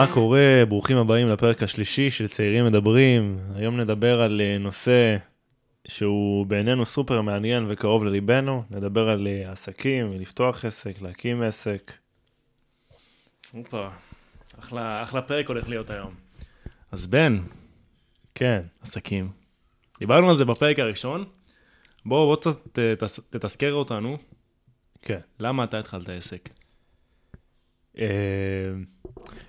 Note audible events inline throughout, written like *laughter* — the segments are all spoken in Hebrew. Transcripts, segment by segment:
מה קורה? ברוכים הבאים לפרק השלישי של צעירים מדברים. היום נדבר על אה, נושא שהוא בעינינו סופר מעניין וקרוב לליבנו. נדבר על אה, עסקים, לפתוח עסק, להקים עסק. הופה, אחלה, אחלה פרק הולך להיות היום. אז בן, כן, עסקים. דיברנו על זה בפרק הראשון. בוא, בוא קצת אה, תתזכר אותנו, כן. למה אתה התחלת עסק? אה,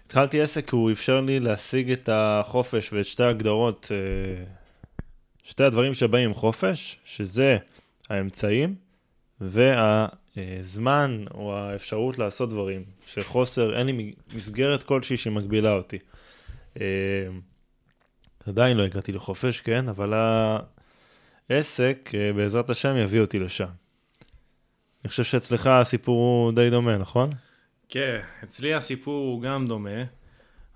התחלתי עסק, כי הוא אפשר לי להשיג את החופש ואת שתי ההגדרות, אה, שתי הדברים שבאים עם חופש, שזה האמצעים והזמן או האפשרות לעשות דברים, שחוסר, אין לי מסגרת כלשהי שמגבילה אותי. אה, עדיין לא הגעתי לחופש, כן, אבל העסק, בעזרת השם, יביא אותי לשם. אני חושב שאצלך הסיפור הוא די דומה, נכון? כן, אצלי הסיפור הוא גם דומה.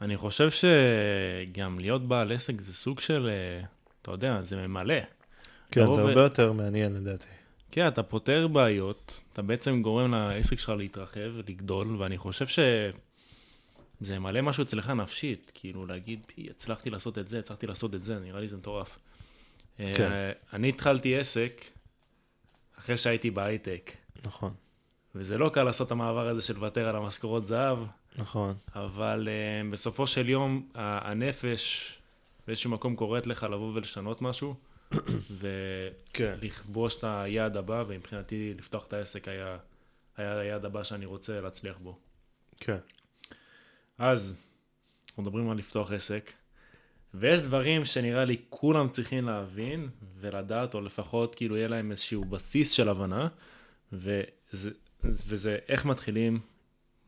אני חושב שגם להיות בעל עסק זה סוג של, אה, אתה יודע, זה ממלא. כן, זה ו- הרבה יותר מעניין לדעתי. כן, אתה פותר בעיות, אתה בעצם גורם לעסק שלך להתרחב, לגדול, ואני חושב שזה מלא משהו אצלך נפשית, כאילו להגיד, "פי, הצלחתי לעשות את זה, הצלחתי לעשות את זה, נראה לי זה מטורף. כן. אה, אני התחלתי עסק אחרי שהייתי בהייטק, נכון, וזה לא קל לעשות את המעבר הזה של לוותר על המשכורות זהב, נכון. אבל uh, בסופו של יום, הנפש באיזשהו מקום קוראת לך לבוא ולשנות משהו, *coughs* כן. ולכבוש את היעד הבא, ומבחינתי לפתוח את העסק היה, היה היעד הבא שאני רוצה להצליח בו. כן. אז, אנחנו מדברים על לפתוח עסק, ויש דברים שנראה לי כולם צריכים להבין ולדעת, או לפחות כאילו יהיה להם איזשהו בסיס של הבנה, וזה, וזה איך מתחילים,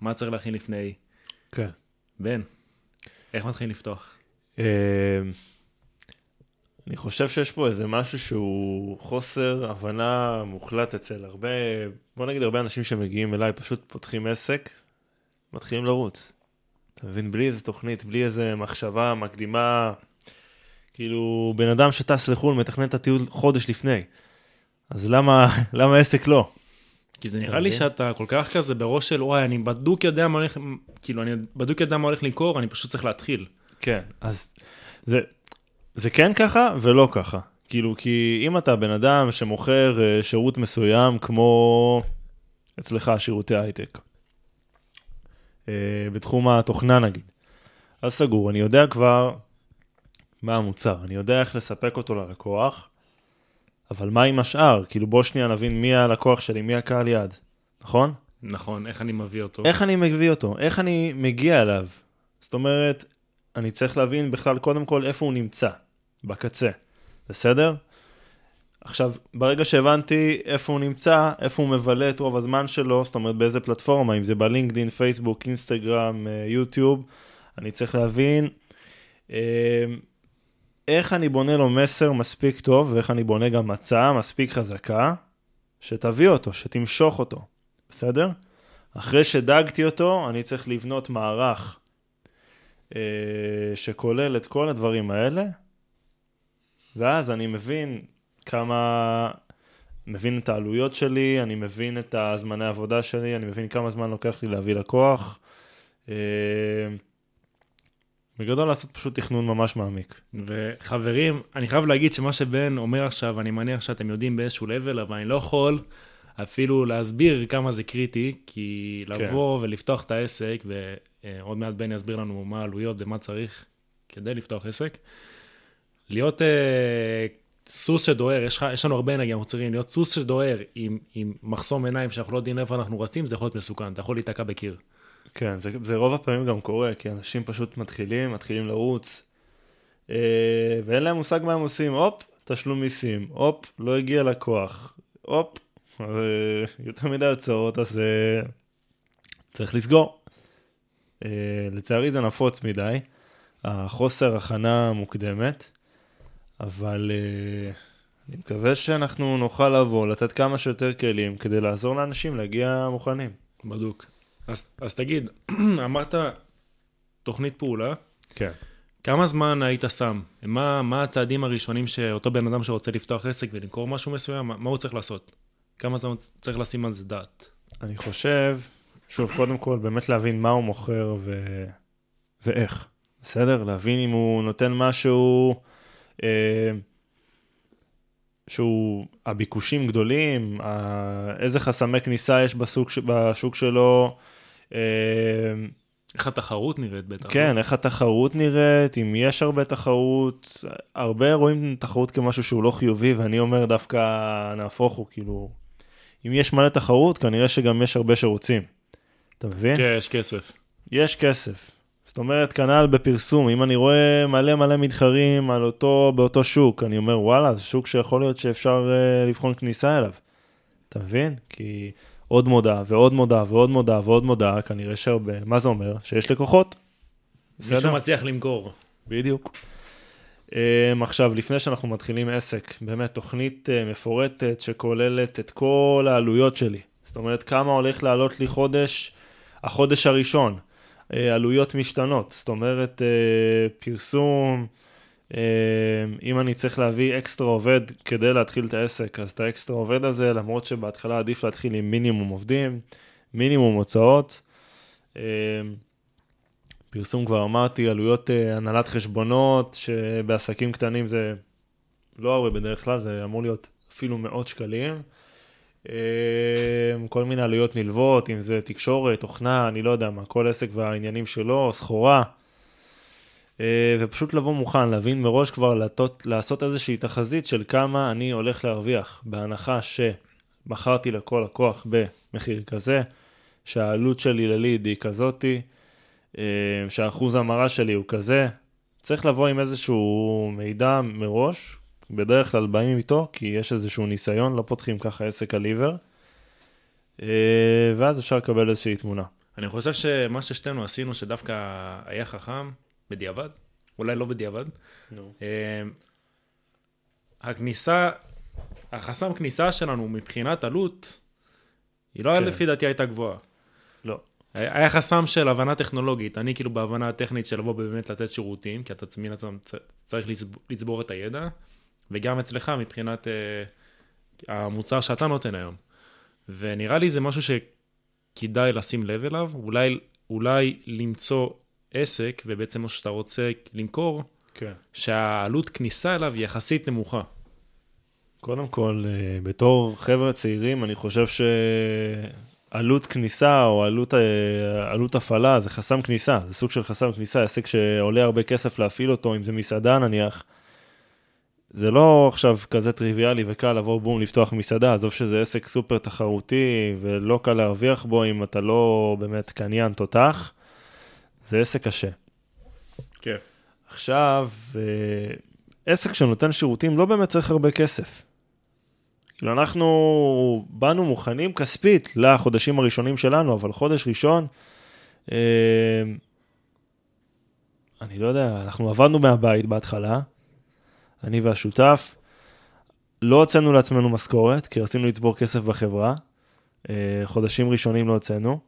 מה צריך להכין לפני. כן. בן, איך מתחילים לפתוח? אה, אני חושב שיש פה איזה משהו שהוא חוסר הבנה מוחלט אצל הרבה, בוא נגיד הרבה אנשים שמגיעים אליי, פשוט פותחים עסק, מתחילים לרוץ. אתה מבין? בלי איזה תוכנית, בלי איזה מחשבה מקדימה, כאילו בן אדם שטס לחו"ל מתכנן את הטיול חודש לפני. אז למה, למה עסק לא? כי זה נראה לי? שאתה כל כך כזה בראש של וואי, אני בדוק יודע מה הולך, כאילו, אני בדוק יודע מה הולך למכור, אני פשוט צריך להתחיל. כן, אז זה, זה כן ככה ולא ככה. כאילו, כי אם אתה בן אדם שמוכר אה, שירות מסוים, כמו אצלך שירותי הייטק, אה, בתחום התוכנה נגיד, אז סגור, אני יודע כבר מה המוצר, אני יודע איך לספק אותו ללקוח, אבל מה עם השאר? כאילו, בוא שנייה נבין מי הלקוח שלי, מי הקהל יעד, נכון? נכון, איך אני מביא אותו? איך אני מביא אותו? איך אני מגיע אליו? זאת אומרת, אני צריך להבין בכלל קודם כל איפה הוא נמצא, בקצה, בסדר? עכשיו, ברגע שהבנתי איפה הוא נמצא, איפה הוא מבלה את רוב הזמן שלו, זאת אומרת באיזה פלטפורמה, אם זה בלינקדין, פייסבוק, אינסטגרם, אה, יוטיוב, אני צריך להבין אה, איך אני בונה לו מסר מספיק טוב, ואיך אני בונה גם הצעה מספיק חזקה, שתביא אותו, שתמשוך אותו, בסדר? אחרי שדגתי אותו, אני צריך לבנות מערך אה, שכולל את כל הדברים האלה, ואז אני מבין כמה, מבין את העלויות שלי, אני מבין את הזמני העבודה שלי, אני מבין כמה זמן לוקח לי להביא לקוח. אה, בגדול לעשות פשוט תכנון ממש מעמיק. וחברים, אני חייב להגיד שמה שבן אומר עכשיו, אני מניח שאתם יודעים באיזשהו level, אבל אני לא יכול אפילו להסביר כמה זה קריטי, כי לבוא ולפתוח את העסק, ועוד מעט בן יסביר לנו מה העלויות ומה צריך כדי לפתוח עסק, להיות אה, סוס שדוהר, יש, יש לנו הרבה נהגים מוצרים, להיות סוס שדוהר עם, עם מחסום עיניים שאנחנו לא יודעים איפה אנחנו רצים, זה יכול להיות מסוכן, אתה יכול להיתקע בקיר. כן, זה, זה רוב הפעמים גם קורה, כי אנשים פשוט מתחילים, מתחילים לרוץ, אה, ואין להם מושג מה הם עושים. הופ, תשלום מיסים, הופ, לא הגיע לקוח, הופ, אה, יותר מדי הצעות, אז אה, צריך לסגור. אה, לצערי זה נפוץ מדי, החוסר הכנה מוקדמת, אבל אה, אני מקווה שאנחנו נוכל לבוא, לתת כמה שיותר כלים כדי לעזור לאנשים להגיע מוכנים. בדוק. אז, אז תגיד, *clears throat* אמרת תוכנית פעולה, כן. כמה זמן היית שם? מה, מה הצעדים הראשונים שאותו בן אדם שרוצה לפתוח עסק ולמכור משהו מסוים, מה, מה הוא צריך לעשות? כמה זמן צריך לשים על זה דעת? אני חושב, שוב, קודם כל, באמת להבין מה הוא מוכר ואיך, בסדר? להבין אם הוא נותן משהו אה, שהוא, הביקושים גדולים, ה, איזה חסמי כניסה יש בסוג, בשוק שלו. איך התחרות נראית בטח. כן, איך התחרות נראית, אם יש הרבה תחרות, הרבה רואים תחרות כמשהו שהוא לא חיובי, ואני אומר דווקא נהפוך הוא, כאילו, אם יש מלא תחרות, כנראה שגם יש הרבה שרוצים. אתה מבין? כן, יש כסף. יש כסף. זאת אומרת, כנ"ל בפרסום, אם אני רואה מלא מלא מתחרים על אותו, באותו שוק, אני אומר, וואלה, זה שוק שיכול להיות שאפשר uh, לבחון כניסה אליו. אתה מבין? כי עוד מודעה ועוד מודעה ועוד מודעה ועוד מודעה, כנראה שהרבה, מה זה אומר? שיש לקוחות. מישהו מצליח למכור. בדיוק. Um, עכשיו, לפני שאנחנו מתחילים עסק, באמת תוכנית uh, מפורטת שכוללת את כל העלויות שלי. זאת אומרת, כמה הולך לעלות לי חודש, החודש הראשון. uh, עלויות משתנות, זאת אומרת, uh, פרסום, אם אני צריך להביא אקסטרה עובד כדי להתחיל את העסק, אז את האקסטרה עובד הזה, למרות שבהתחלה עדיף להתחיל עם מינימום עובדים, מינימום הוצאות. Uh, פרסום כבר אמרתי, עלויות uh, הנהלת חשבונות, שבעסקים קטנים זה לא הרבה בדרך כלל, זה אמור להיות אפילו מאות שקלים. Uh, כל מיני עלויות נלוות, אם זה תקשורת, תוכנה, אני לא יודע מה, כל עסק והעניינים שלו, סחורה. Uh, ופשוט לבוא מוכן, להבין מראש כבר לטות, לעשות איזושהי תחזית של כמה אני הולך להרוויח, בהנחה שמכרתי לכל לקוח במחיר כזה, שהעלות שלי לליד היא כזאתי, אה, שהאחוז המרה שלי הוא כזה, צריך לבוא עם איזשהו מידע מראש, בדרך כלל באים איתו, כי יש איזשהו ניסיון, לא פותחים ככה עסק על עיוור, אה, ואז אפשר לקבל איזושהי תמונה. אני חושב שמה ששתינו עשינו, שדווקא היה חכם, בדיעבד, אולי לא בדיעבד. אה, הכניסה, החסם כניסה שלנו מבחינת עלות, היא לא כן. לפי דעתי הייתה גבוהה. לא. היה חסם של הבנה טכנולוגית, אני כאילו בהבנה הטכנית של לבוא באמת לתת שירותים, כי אתה מן עצמם צריך לצב- לצבור את הידע, וגם אצלך מבחינת uh, המוצר שאתה נותן היום. ונראה לי זה משהו שכדאי לשים לב אליו, אולי, אולי למצוא עסק, ובעצם מה שאתה רוצה למכור, כן. שהעלות כניסה אליו היא יחסית נמוכה. קודם כל, אה, בתור חבר'ה צעירים, אני חושב שעלות כניסה או עלות, אה, עלות הפעלה זה חסם כניסה, זה סוג של חסם כניסה, עסק שעולה הרבה כסף להפעיל אותו, אם זה מסעדה נניח. זה לא עכשיו כזה טריוויאלי וקל לבוא בום לפתוח מסעדה, עזוב שזה עסק סופר תחרותי ולא קל להרוויח בו אם אתה לא באמת קניין תותח, זה עסק קשה. כן. עכשיו, אה, עסק שנותן שירותים לא באמת צריך הרבה כסף. כאילו, אנחנו באנו מוכנים כספית לחודשים הראשונים שלנו, אבל חודש ראשון, אה, אני לא יודע, אנחנו עבדנו מהבית בהתחלה, אני והשותף, לא הוצאנו לעצמנו משכורת, כי רצינו לצבור כסף בחברה. אה, חודשים ראשונים לא הוצאנו.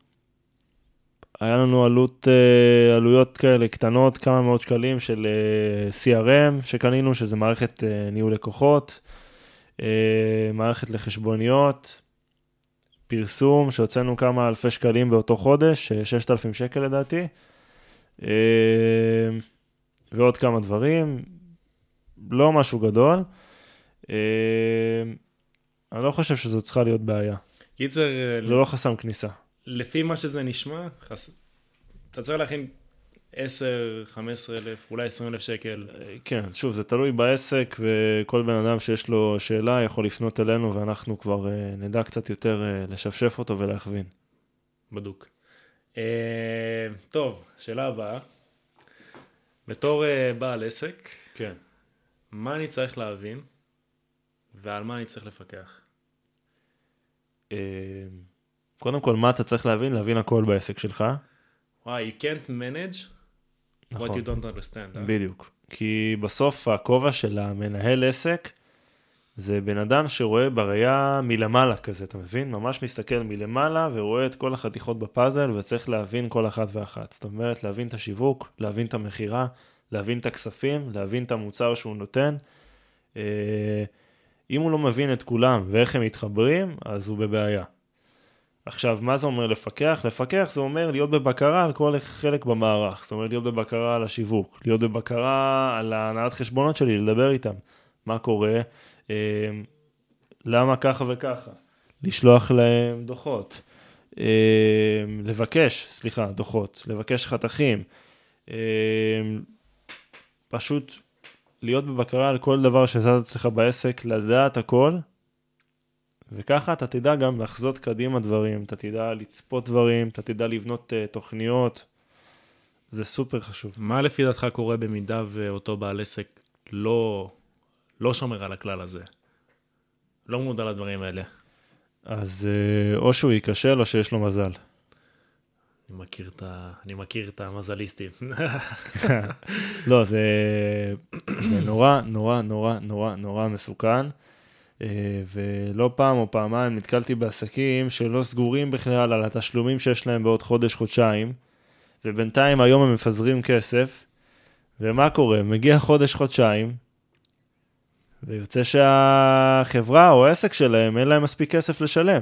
היה לנו עלות, אה, עלויות כאלה קטנות, כמה מאות שקלים של אה, CRM שקנינו, שזה מערכת אה, ניהול לקוחות, מערכת לחשבוניות, פרסום שהוצאנו כמה אלפי שקלים באותו חודש, אה, 6,000 שקל לדעתי, ועוד כמה דברים, לא משהו גדול. אני לא חושב שזו צריכה להיות בעיה, קיצר, זה לא חסם כניסה. לפי מה שזה נשמע, חס... אתה צריך להכין 10, 15 אלף, אולי 20 אלף שקל. כן, אז שוב, זה תלוי בעסק, וכל בן אדם שיש לו שאלה יכול לפנות אלינו, ואנחנו כבר uh, נדע קצת יותר uh, לשפשף אותו ולהכווין. בדוק. אה, טוב, שאלה הבאה. בתור אה, בעל עסק, כן. מה אני צריך להבין ועל מה אני צריך לפקח? קודם כל, מה אתה צריך להבין? להבין הכל בעסק שלך. וואי, you can't manage what נכון, you don't understand. אה? בדיוק. כי בסוף הכובע של המנהל עסק, זה בן אדם שרואה בראייה מלמעלה כזה, אתה מבין? ממש מסתכל מלמעלה ורואה את כל החתיכות בפאזל וצריך להבין כל אחת ואחת. זאת אומרת, להבין את השיווק, להבין את המכירה, להבין את הכספים, להבין את המוצר שהוא נותן. אה, אם הוא לא מבין את כולם ואיך הם מתחברים, אז הוא בבעיה. עכשיו, מה זה אומר לפקח? לפקח זה אומר להיות בבקרה על כל חלק במערך. זאת אומרת, להיות בבקרה על השיווק, להיות בבקרה על הנהלת חשבונות שלי, לדבר איתם. מה קורה? אה, למה ככה וככה? לשלוח להם דוחות. אה, לבקש, סליחה, דוחות, לבקש חתכים. אה, פשוט להיות בבקרה על כל דבר שזז אצלך בעסק, לדעת הכל, וככה אתה תדע גם לחזות קדימה דברים, אתה תדע לצפות דברים, אתה תדע לבנות uh, תוכניות, זה סופר חשוב. מה לפי דעתך קורה במידה ואותו בעל עסק לא, לא שומר על הכלל הזה? לא מודע לדברים האלה. אז uh, או שהוא ייכשל או שיש לו מזל. אני מכיר את, ה... אני מכיר את המזליסטים. *laughs* לא, זה, זה נורא, נורא, נורא, נורא, נורא מסוכן. אה, ולא פעם או פעמיים נתקלתי בעסקים שלא סגורים בכלל על התשלומים שיש להם בעוד חודש, חודשיים, ובינתיים היום הם מפזרים כסף, ומה קורה? מגיע חודש, חודשיים, ויוצא שהחברה או העסק שלהם, אין להם מספיק כסף לשלם.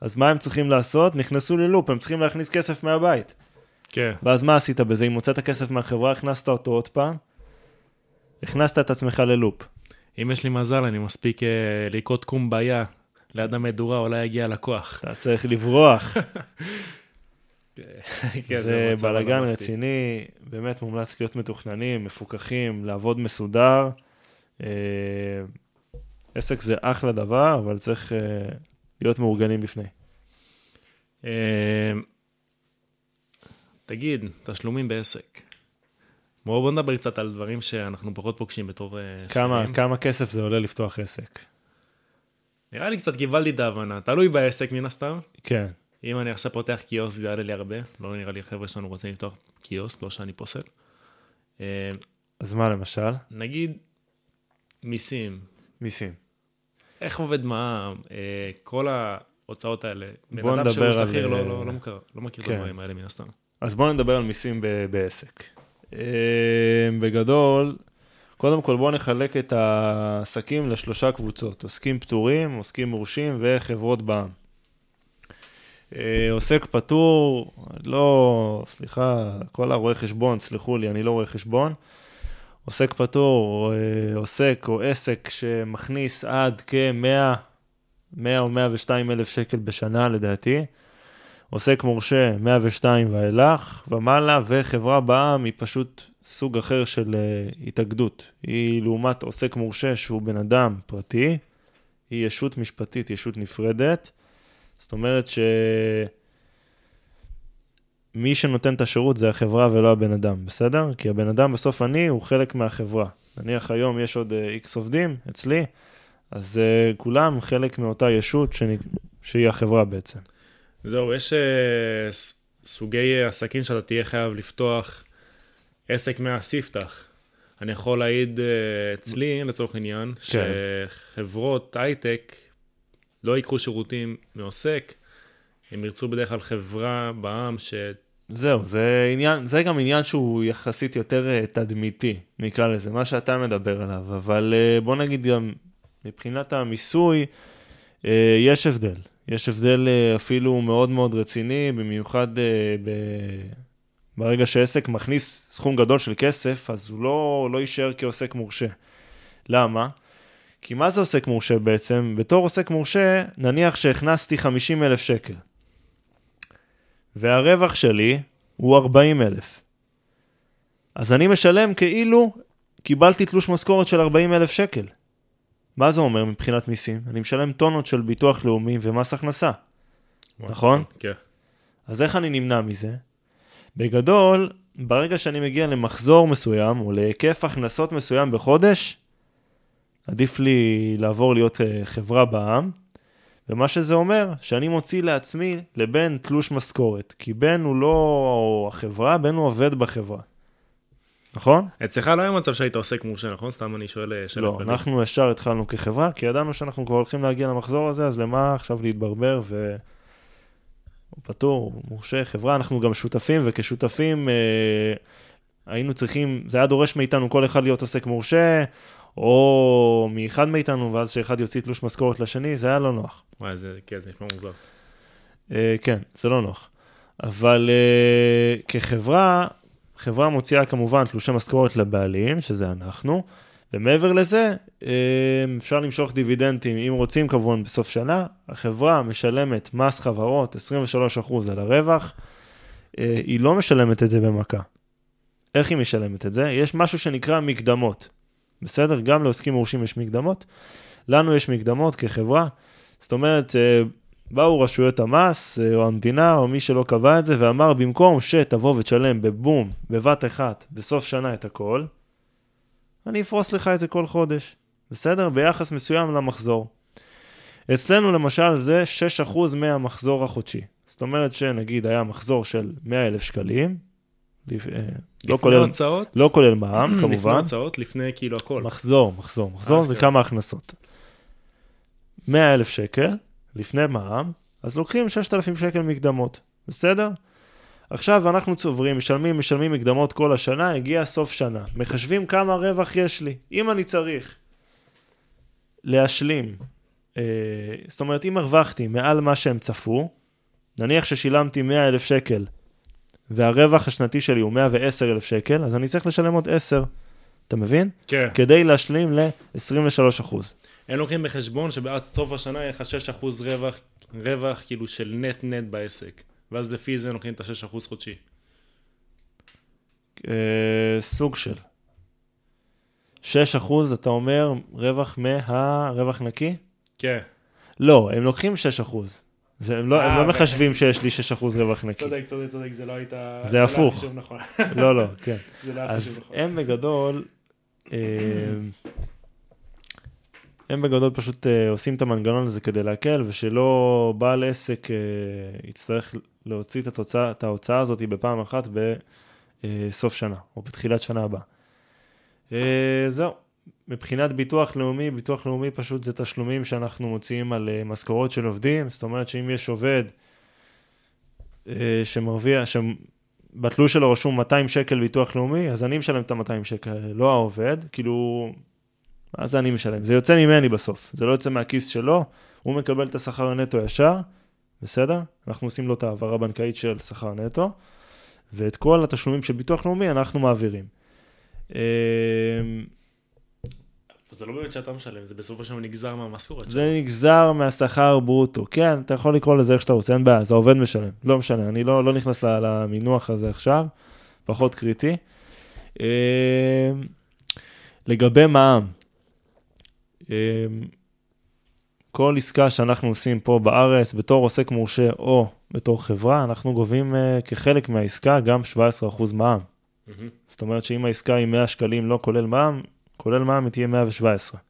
אז מה הם צריכים לעשות? נכנסו ללופ, הם צריכים להכניס כסף מהבית. כן. ואז מה עשית בזה? אם הוצאת כסף מהחברה, הכנסת אותו עוד פעם, הכנסת את עצמך ללופ. אם יש לי מזל, אני מספיק אה, לקרות קומביה ליד המדורה, אולי יגיע לקוח. אתה צריך לברוח. *laughs* כן, זה מצב בלאגן. רציני, באמת מומלץ להיות מתוכננים, מפוקחים, לעבוד מסודר. אה, עסק זה אחלה דבר, אבל צריך אה, להיות מאורגנים בפני. אה, תגיד, תשלומים בעסק. בואו בוא נדבר קצת על דברים שאנחנו פחות פוגשים בתור אה, כמה. כמה כסף זה עולה לפתוח עסק? נראה לי קצת קיבלתי את ההבנה. תלוי בעסק מן הסתם. כן. אם אני עכשיו פותח קיוסק זה יעלה לי הרבה. לא נראה לי חבר'ה שלנו רוצים לפתוח קיוסק, לא שאני פוסל. אה, אז מה למשל? נגיד מיסים, מיסים. איך עובד מע"מ, אה, כל ההוצאות האלה. בן בוא אדם נדבר שהוא על, שכיר לא, אה, לא, לא, מוכר, לא מכיר כן. את הדברים האלה מן הסתם. אז בואו נדבר על מיסים ב- בעסק. אה, בגדול, קודם כל בואו נחלק את העסקים לשלושה קבוצות, עוסקים פטורים, עוסקים מורשים וחברות בע"מ. אה, עוסק פטור, לא, סליחה, כל הרואי חשבון, סלחו לי, אני לא רואה חשבון. עוסק פטור, אה, עוסק או עסק שמכניס עד כ-100, 100 או 102 אלף שקל בשנה לדעתי. עוסק מורשה 102 ואילך ומעלה, וחברה בע"מ היא פשוט סוג אחר של uh, התאגדות. היא לעומת עוסק מורשה שהוא בן אדם פרטי, היא ישות משפטית, ישות נפרדת. זאת אומרת שמי שנותן את השירות זה החברה ולא הבן אדם, בסדר? כי הבן אדם בסוף אני הוא חלק מהחברה. נניח היום יש עוד איקס uh, עובדים אצלי, אז uh, כולם חלק מאותה ישות שאני, שהיא החברה בעצם. זהו, יש אה, סוגי עסקים שאתה תהיה חייב לפתוח עסק מהספתח. אני יכול להעיד אה, אצלי, לצורך העניין, כן. שחברות הייטק לא ייקחו שירותים מעוסק, הם ירצו בדרך כלל חברה בע"מ ש... זהו, זה עניין, זה גם עניין שהוא יחסית יותר אה, תדמיתי, נקרא לזה, מה שאתה מדבר עליו, אבל אה, בוא נגיד גם מבחינת המיסוי, אה, יש הבדל. יש הבדל אה, אפילו מאוד מאוד רציני, במיוחד אה, ב... ברגע שעסק מכניס סכום גדול של כסף, אז הוא לא, לא יישאר כעוסק מורשה. למה? כי מה זה עוסק מורשה בעצם? בתור עוסק מורשה, נניח שהכנסתי 50 אלף שקל. והרווח שלי הוא 40 אלף. אז אני משלם כאילו קיבלתי תלוש משכורת של 40 אלף שקל. מה זה אומר מבחינת מיסים? אני משלם טונות של ביטוח לאומי ומס הכנסה. נכון? כן. אז איך אני נמנע מזה? בגדול, ברגע שאני מגיע למחזור מסוים או להיקף הכנסות מסוים בחודש, עדיף לי לעבור להיות אה, חברה בע"מ, ומה שזה אומר, שאני מוציא לעצמי לבן תלוש משכורת, כי בן הוא לא החברה, בן הוא עובד בחברה. נכון? אצלך לא היה מצב שהיית עוסק מורשה, נכון? סתם אני שואל אה, שאלה לא, כללית. אנחנו ישר התחלנו כחברה, כי ידענו שאנחנו כבר הולכים להגיע למחזור הזה, אז למה עכשיו להתברבר ו... הוא פטור, הוא מורשה, חברה, אנחנו גם שותפים, וכשותפים אה, היינו צריכים, זה היה דורש מאיתנו כל אחד להיות עוסק מורשה, או מאחד מאיתנו, ואז שאחד יוציא תלוש משכורת לשני, זה היה לא נוח. וואי, זה, כן, זה נשמע מוזר. אה, כן, זה לא נוח. אבל אה, כחברה, חברה מוציאה כמובן תלושי משכורת לבעלים, שזה אנחנו, ומעבר לזה, אה, אפשר למשוך דיבידנדים, אם רוצים כמובן בסוף שנה, החברה משלמת מס חברות 23% על הרווח, אה, היא לא משלמת את זה במכה. איך היא משלמת את זה? יש משהו שנקרא מקדמות. בסדר? גם לעוסקים מורשים יש מקדמות. לנו יש מקדמות כחברה. זאת אומרת, אה, באו רשויות המס, או המדינה, או מי שלא קבע את זה, ואמר, במקום שתבוא ותשלם בבום, בבת אחת, בסוף שנה את הכל, אני אפרוס לך את זה כל חודש, בסדר? ביחס מסוים למחזור. אצלנו למשל זה 6% מהמחזור החודשי. זאת אומרת שנגיד היה מחזור של 100,000 שקלים, לפ... אה, לא כולל, הוצאות? לא כולל מע"מ *clears throat* כמובן. לפני הוצאות, לפני כאילו הכל. מחזור, מחזור, מחזור אה, זה כן. כמה הכנסות. 100,000 שקל, לפני מע"מ, אז לוקחים 6,000 שקל מקדמות, בסדר? עכשיו אנחנו צוברים, משלמים, משלמים מקדמות כל השנה, הגיע סוף שנה. מחשבים כמה רווח יש לי. אם אני צריך להשלים, אה, זאת אומרת, אם הרווחתי מעל מה שהם צפו, נניח ששילמתי 100,000 שקל והרווח השנתי שלי הוא 110,000 שקל, אז אני צריך לשלם עוד 10, אתה מבין? כן. כדי להשלים ל-23%. הם לוקחים בחשבון שבעד סוף השנה יהיה לך 6% רווח, רווח כאילו של נט נט בעסק. ואז לפי זה לוקחים את ה-6% חודשי. אה, סוג של. 6 אחוז, אתה אומר, רווח מה... רווח נקי? כן. לא, הם לוקחים 6 אחוז. זה, הם, לא, הם אה, לא ו- מחשבים שיש לי 6 אחוז רווח נקי. צודק, צודק, צודק, זה לא הייתה... זה הפוך. החישוב נכון. לא, לא, כן. *laughs* זה לא היה אז חישוב נכון. הם בגדול, אה, הם בגדול פשוט אה, עושים את המנגנון הזה כדי להקל, ושלא בעל עסק אה, יצטרך להוציא את, התוצאה, את ההוצאה הזאת בפעם אחת בסוף שנה, או בתחילת שנה הבאה. אה, זהו. מבחינת ביטוח לאומי, ביטוח לאומי פשוט זה תשלומים שאנחנו מוציאים על אה, משכורות של עובדים, זאת אומרת שאם יש עובד אה, שמרוויח, שבתלוש שלו רשום 200 שקל ביטוח לאומי, אז אני משלם את ה-200 שקל, לא העובד, כאילו, זה אני משלם? זה יוצא ממני בסוף, זה לא יוצא מהכיס שלו, הוא מקבל את השכר הנטו ישר, בסדר? אנחנו עושים לו את העברה בנקאית של שכר נטו, ואת כל התשלומים של ביטוח לאומי אנחנו מעבירים. אה, זה לא באמת שאתה משלם, זה בסופו של דבר נגזר מהמשכורת. זה נגזר מהשכר ברוטו. כן, אתה יכול לקרוא לזה איך שאתה רוצה, אין בעיה, זה העובד משלם. לא משנה, אני לא, לא נכנס למינוח הזה עכשיו, פחות קריטי. אה, לגבי מע"מ, כל עסקה שאנחנו עושים פה בארץ, בתור עוסק מורשה או בתור חברה, אנחנו גובים אה, כחלק מהעסקה גם 17% מע"מ. זאת אומרת שאם העסקה היא 100 שקלים לא כולל מע"מ, כולל מע"מ היא תהיה 117.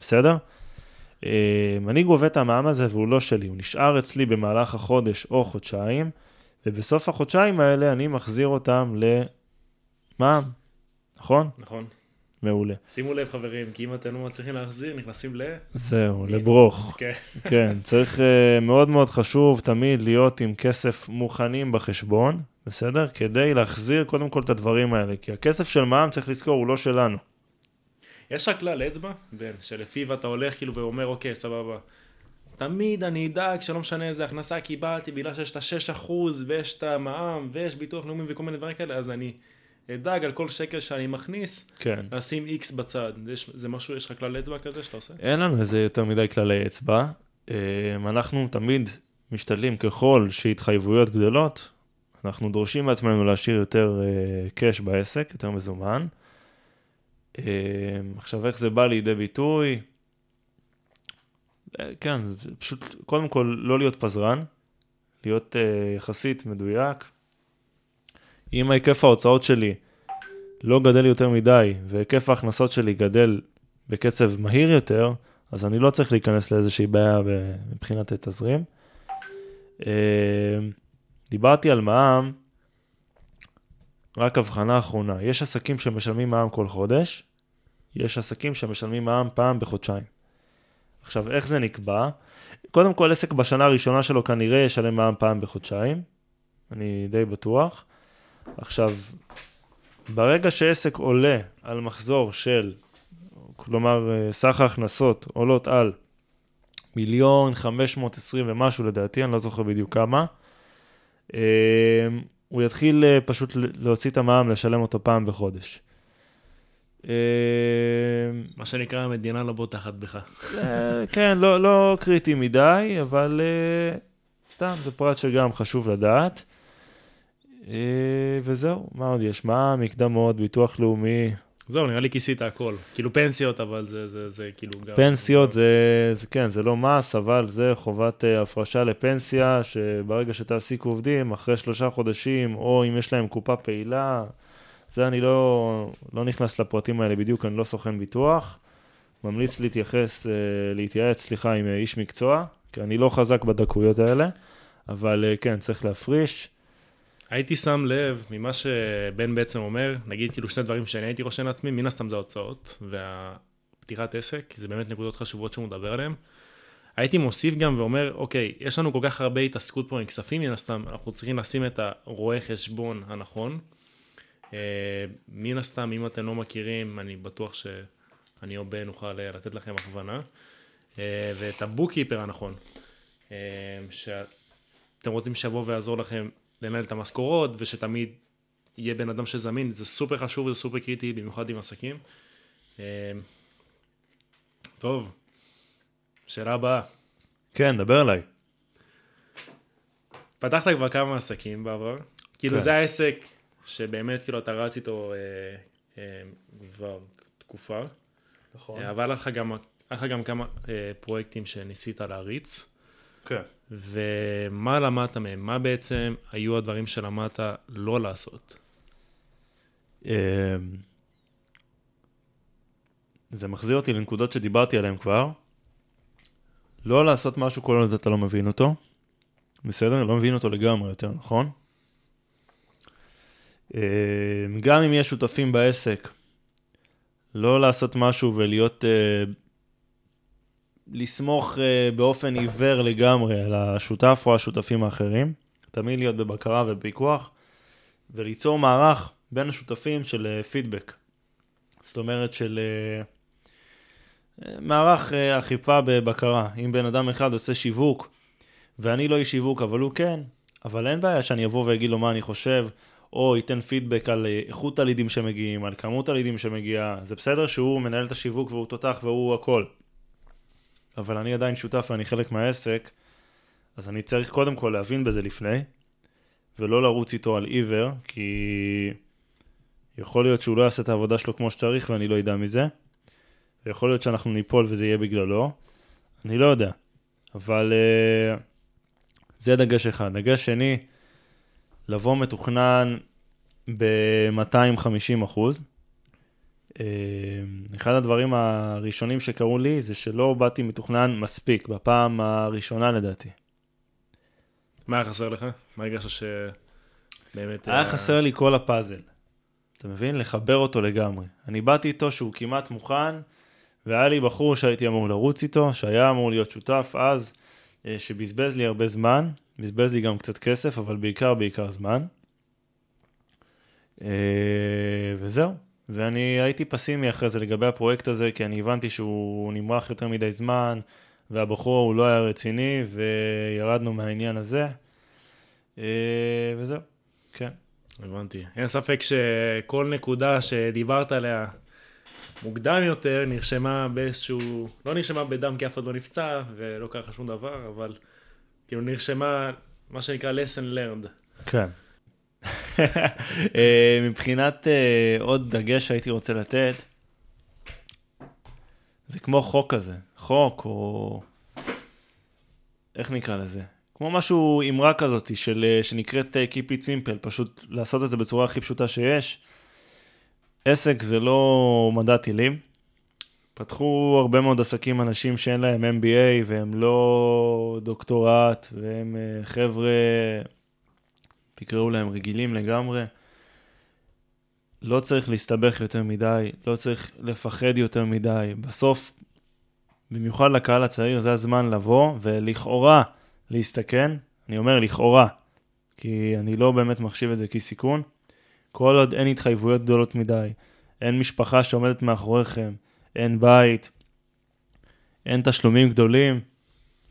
בסדר? אה, אני גובה את המע"מ הזה והוא לא שלי, הוא נשאר אצלי במהלך החודש או חודשיים, ובסוף החודשיים האלה אני מחזיר אותם למע"מ, נכון? נכון. מעולה. שימו לב חברים, כי אם אתם לא מצליחים להחזיר, נכנסים ל... זהו, לברוך. כן. *laughs* כן, צריך uh, מאוד מאוד חשוב תמיד להיות עם כסף מוכנים בחשבון, בסדר? כדי להחזיר קודם כל את הדברים האלה, כי הכסף של מע"מ, צריך לזכור, הוא לא שלנו. יש לך כלל אצבע, בן, שלפיו אתה הולך כאילו ואומר, אוקיי, סבבה. תמיד אני אדאג שלא משנה איזה הכנסה קיבלתי, בגלל שיש את ה-6% ויש את המע"מ ויש ביטוח לאומי וכל מיני דברים כאלה, אז אני אדאג על כל שקל שאני מכניס, כן. לשים X בצד. יש, זה משהו, יש לך כלל אצבע כזה שאתה עושה? אין לנו איזה יותר מדי כללי אצבע. אה, אנחנו תמיד משתדלים ככל שהתחייבויות גדלות, אנחנו דורשים מעצמנו להשאיר יותר קאש בעסק, יותר מזומן. אה, עכשיו, איך זה בא לידי ביטוי? אה, כן, זה פשוט, קודם כל, לא להיות פזרן, להיות אה, יחסית מדויק. אם ההיקף ההוצאות שלי לא גדל יותר מדי, והיקף ההכנסות שלי גדל בקצב מהיר יותר, אז אני לא צריך להיכנס לאיזושהי בעיה מבחינת תזרים. אה, דיברתי על מע"מ, רק הבחנה אחרונה. יש עסקים שמשלמים מע"מ כל חודש, יש עסקים שמשלמים מע"מ פעם בחודשיים. עכשיו, איך זה נקבע? קודם כל, עסק בשנה הראשונה שלו כנראה ישלם מע"מ פעם בחודשיים, אני די בטוח. עכשיו, ברגע שעסק עולה על מחזור של, כלומר, אה, סך ההכנסות עולות על מיליון חמש מאות עשרים ומשהו לדעתי, אני לא זוכר בדיוק כמה. אה, הוא יתחיל אה, פשוט להוציא את המע"מ, לשלם אותו פעם בחודש. מה שנקרא, המדינה לא בוטחת בך. כן, לא, לא קריטי מדי, אבל סתם, זה פרט שגם חשוב לדעת. וזהו, מה עוד יש? מה מקדמות, ביטוח לאומי, זהו, נראה לי כיסית הכל. כאילו פנסיות, אבל זה, זה, זה כאילו גם... פנסיות זה, זה כן, זה לא מס, אבל זה חובת uh, הפרשה לפנסיה, שברגע שתעסיקו עובדים, אחרי שלושה חודשים, או אם יש להם קופה פעילה, זה אני לא, לא נכנס לפרטים האלה בדיוק, אני לא סוכן ביטוח. ממליץ להתייחס, uh, להתייעץ, סליחה, עם איש מקצוע, כי אני לא חזק בדקויות האלה, אבל uh, כן, צריך להפריש. הייתי שם לב ממה שבן בעצם אומר, נגיד כאילו שני דברים שאני הייתי רושם לעצמי, מן הסתם זה ההוצאות והפתיחת עסק, כי זה באמת נקודות חשובות שהוא מדבר עליהן. הייתי מוסיף גם ואומר, אוקיי, יש לנו כל כך הרבה התעסקות פה עם כספים, מן הסתם, אנחנו צריכים לשים את הרואה חשבון הנכון. אה, מן הסתם, אם אתם לא מכירים, אני בטוח שאני או בן נוכל לתת לכם הכוונה. אה, ואת הבוקיפר הנכון, אה, שאתם רוצים שיבוא ויעזור לכם לנהל את המשכורות, ושתמיד יהיה בן אדם שזמין, זה סופר חשוב וזה סופר קריטי, במיוחד עם עסקים. אה, טוב, שאלה הבאה. כן, דבר אליי. פתחת כבר כמה עסקים בעבר, כאילו כן. זה העסק שבאמת כאילו אתה רץ איתו אה, אה, כבר תקופה. נכון. אה, אבל היה לך גם, לך גם כמה אה, פרויקטים שניסית להריץ. כן. ומה למדת מהם? מה בעצם היו הדברים שלמדת לא לעשות? אמ, זה מחזיר אותי לנקודות שדיברתי עליהן כבר. לא לעשות משהו כל עוד אתה לא מבין אותו. בסדר? לא מבין אותו לגמרי יותר, נכון? אמ, גם אם יש שותפים בעסק, לא לעשות משהו ולהיות אה, לסמוך uh, באופן עיוור לגמרי על השותף או השותפים האחרים, תמיד להיות בבקרה ובפיקוח, וליצור מערך בין השותפים של פידבק. Uh, זאת אומרת של uh, מערך אכיפה בבקרה. אם בן אדם אחד עושה שיווק, ואני לא איש שיווק, אבל הוא כן, אבל אין בעיה שאני אבוא ואגיד לו מה אני חושב, או ייתן פידבק על איכות הלידים שמגיעים, על כמות הלידים שמגיעה. זה בסדר שהוא מנהל את השיווק והוא תותח והוא הכל. אבל אני עדיין שותף ואני חלק מהעסק, אז אני צריך קודם כל להבין בזה לפני, ולא לרוץ איתו על עיוור, כי יכול להיות שהוא לא יעשה את העבודה שלו כמו שצריך ואני לא אדע מזה, ויכול להיות שאנחנו ניפול וזה יהיה בגללו, אני לא יודע. אבל uh, זה דגש אחד. דגש שני, לבוא מתוכנן ב-250 אחוז. אה, אחד הדברים הראשונים שקרו לי זה שלא באתי מתוכנן מספיק, בפעם הראשונה לדעתי. מה היה חסר לך? מה הרגשת שבאמת... היה חסר לי כל הפאזל. אתה מבין? לחבר אותו לגמרי. אני באתי איתו שהוא כמעט מוכן, והיה לי בחור שהייתי אמור לרוץ איתו, שהיה אמור להיות שותף אז, אה, שבזבז לי הרבה זמן, בזבז לי גם קצת כסף, אבל בעיקר בעיקר זמן. אה, וזהו. ואני הייתי פסימי אחרי זה לגבי הפרויקט הזה, כי אני הבנתי שהוא נמרח יותר מדי זמן, והבחור הוא לא היה רציני, וירדנו מהעניין הזה, אה, וזהו, כן. הבנתי. אין ספק שכל נקודה שדיברת עליה מוקדם יותר, נרשמה באיזשהו, לא נרשמה בדם כי אף אחד לא נפצע, ולא קרה שום דבר, אבל כאילו נרשמה, מה שנקרא lesson learned. כן. אה, מבחינת אה, עוד דגש שהייתי רוצה לתת, זה כמו חוק כזה, חוק או... איך נקרא לזה? כמו משהו אמרה כזאת של, אה, שנקראת Keep it simple, פשוט לעשות את זה בצורה הכי פשוטה שיש. עסק זה לא מדע טילים. פתחו הרבה מאוד עסקים אנשים שאין להם MBA והם לא דוקטורט והם חבר'ה תקראו להם רגילים לגמרי. לא צריך להסתבך יותר מדי, לא צריך לפחד יותר מדי. בסוף, במיוחד לקהל הצעיר, זה הזמן לבוא ולכאורה להסתכן. אני אומר לכאורה, כי אני לא באמת מחשיב את זה כסיכון. כל עוד אין התחייבויות גדולות מדי, אין משפחה שעומדת מאחוריכם, אין בית, אין תשלומים גדולים,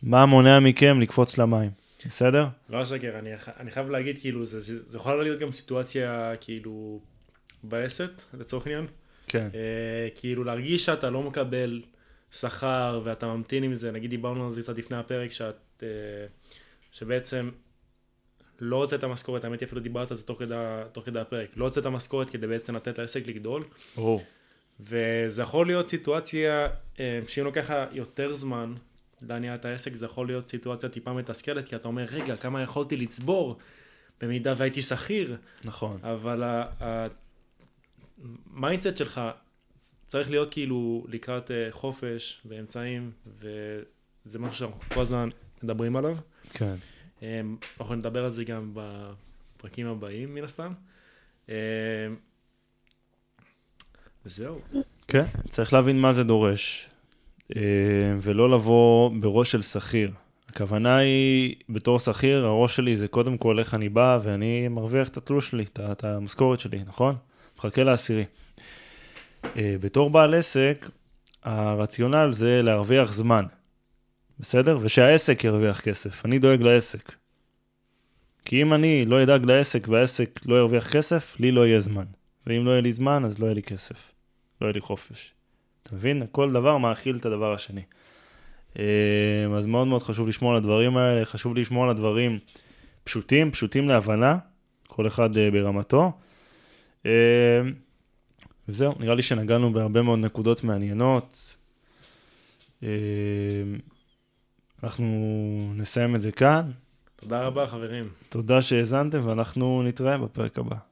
מה מונע מכם לקפוץ למים, בסדר? לא אשקר, אני, אני חייב להגיד, כאילו, זה, זה, זה יכול להיות גם סיטואציה, כאילו, מבאסת, לצורך העניין. כן. אה, כאילו, להרגיש שאתה לא מקבל שכר ואתה ממתין עם זה, נגיד דיברנו על זה קצת לפני הפרק, שאת, אה, שבעצם לא רוצה את המשכורת, האמת היא אפילו דיברת על זה תוך כדי, תוך כדי הפרק, לא רוצה את המשכורת כדי בעצם לתת לעסק לגדול. ברור. וזה יכול להיות סיטואציה, אה, שאם לוקח יותר זמן להניע את העסק, זה יכול להיות סיטואציה טיפה מתסכלת, כי אתה אומר, רגע, כמה יכולתי לצבור במידה והייתי שכיר. נכון. אבל ה mindset שלך צריך להיות כאילו לקראת אה, חופש ואמצעים, וזה משהו שאנחנו כל הזמן מדברים עליו. כן. אה, אנחנו נדבר על זה גם בפרקים הבאים, מן הסתם. וזהו. כן, צריך להבין מה זה דורש, ולא לבוא בראש של שכיר. הכוונה היא, בתור שכיר, הראש שלי זה קודם כל איך אני בא ואני מרוויח את התלוש שלי, את המשכורת שלי, נכון? מחכה לעשירי. אה, בתור בעל עסק, הרציונל זה להרוויח זמן, בסדר? ושהעסק ירוויח כסף. אני דואג לעסק. כי אם אני לא אדאג לעסק והעסק לא ירוויח כסף, לי לא יהיה זמן. ואם לא יהיה לי זמן, אז לא יהיה לי כסף. לא יהיה לי חופש. אתה מבין? כל דבר מאכיל את הדבר השני. אה, אז מאוד מאוד חשוב לשמור על הדברים האלה, חשוב לשמור על הדברים פשוטים, פשוטים להבנה, כל אחד אה, ברמתו. אה, וזהו, נראה לי שנגענו בהרבה מאוד נקודות מעניינות. אנחנו נסיים את זה כאן. תודה רבה, חברים. תודה שהאזנתם, ואנחנו נתראה בפרק הבא.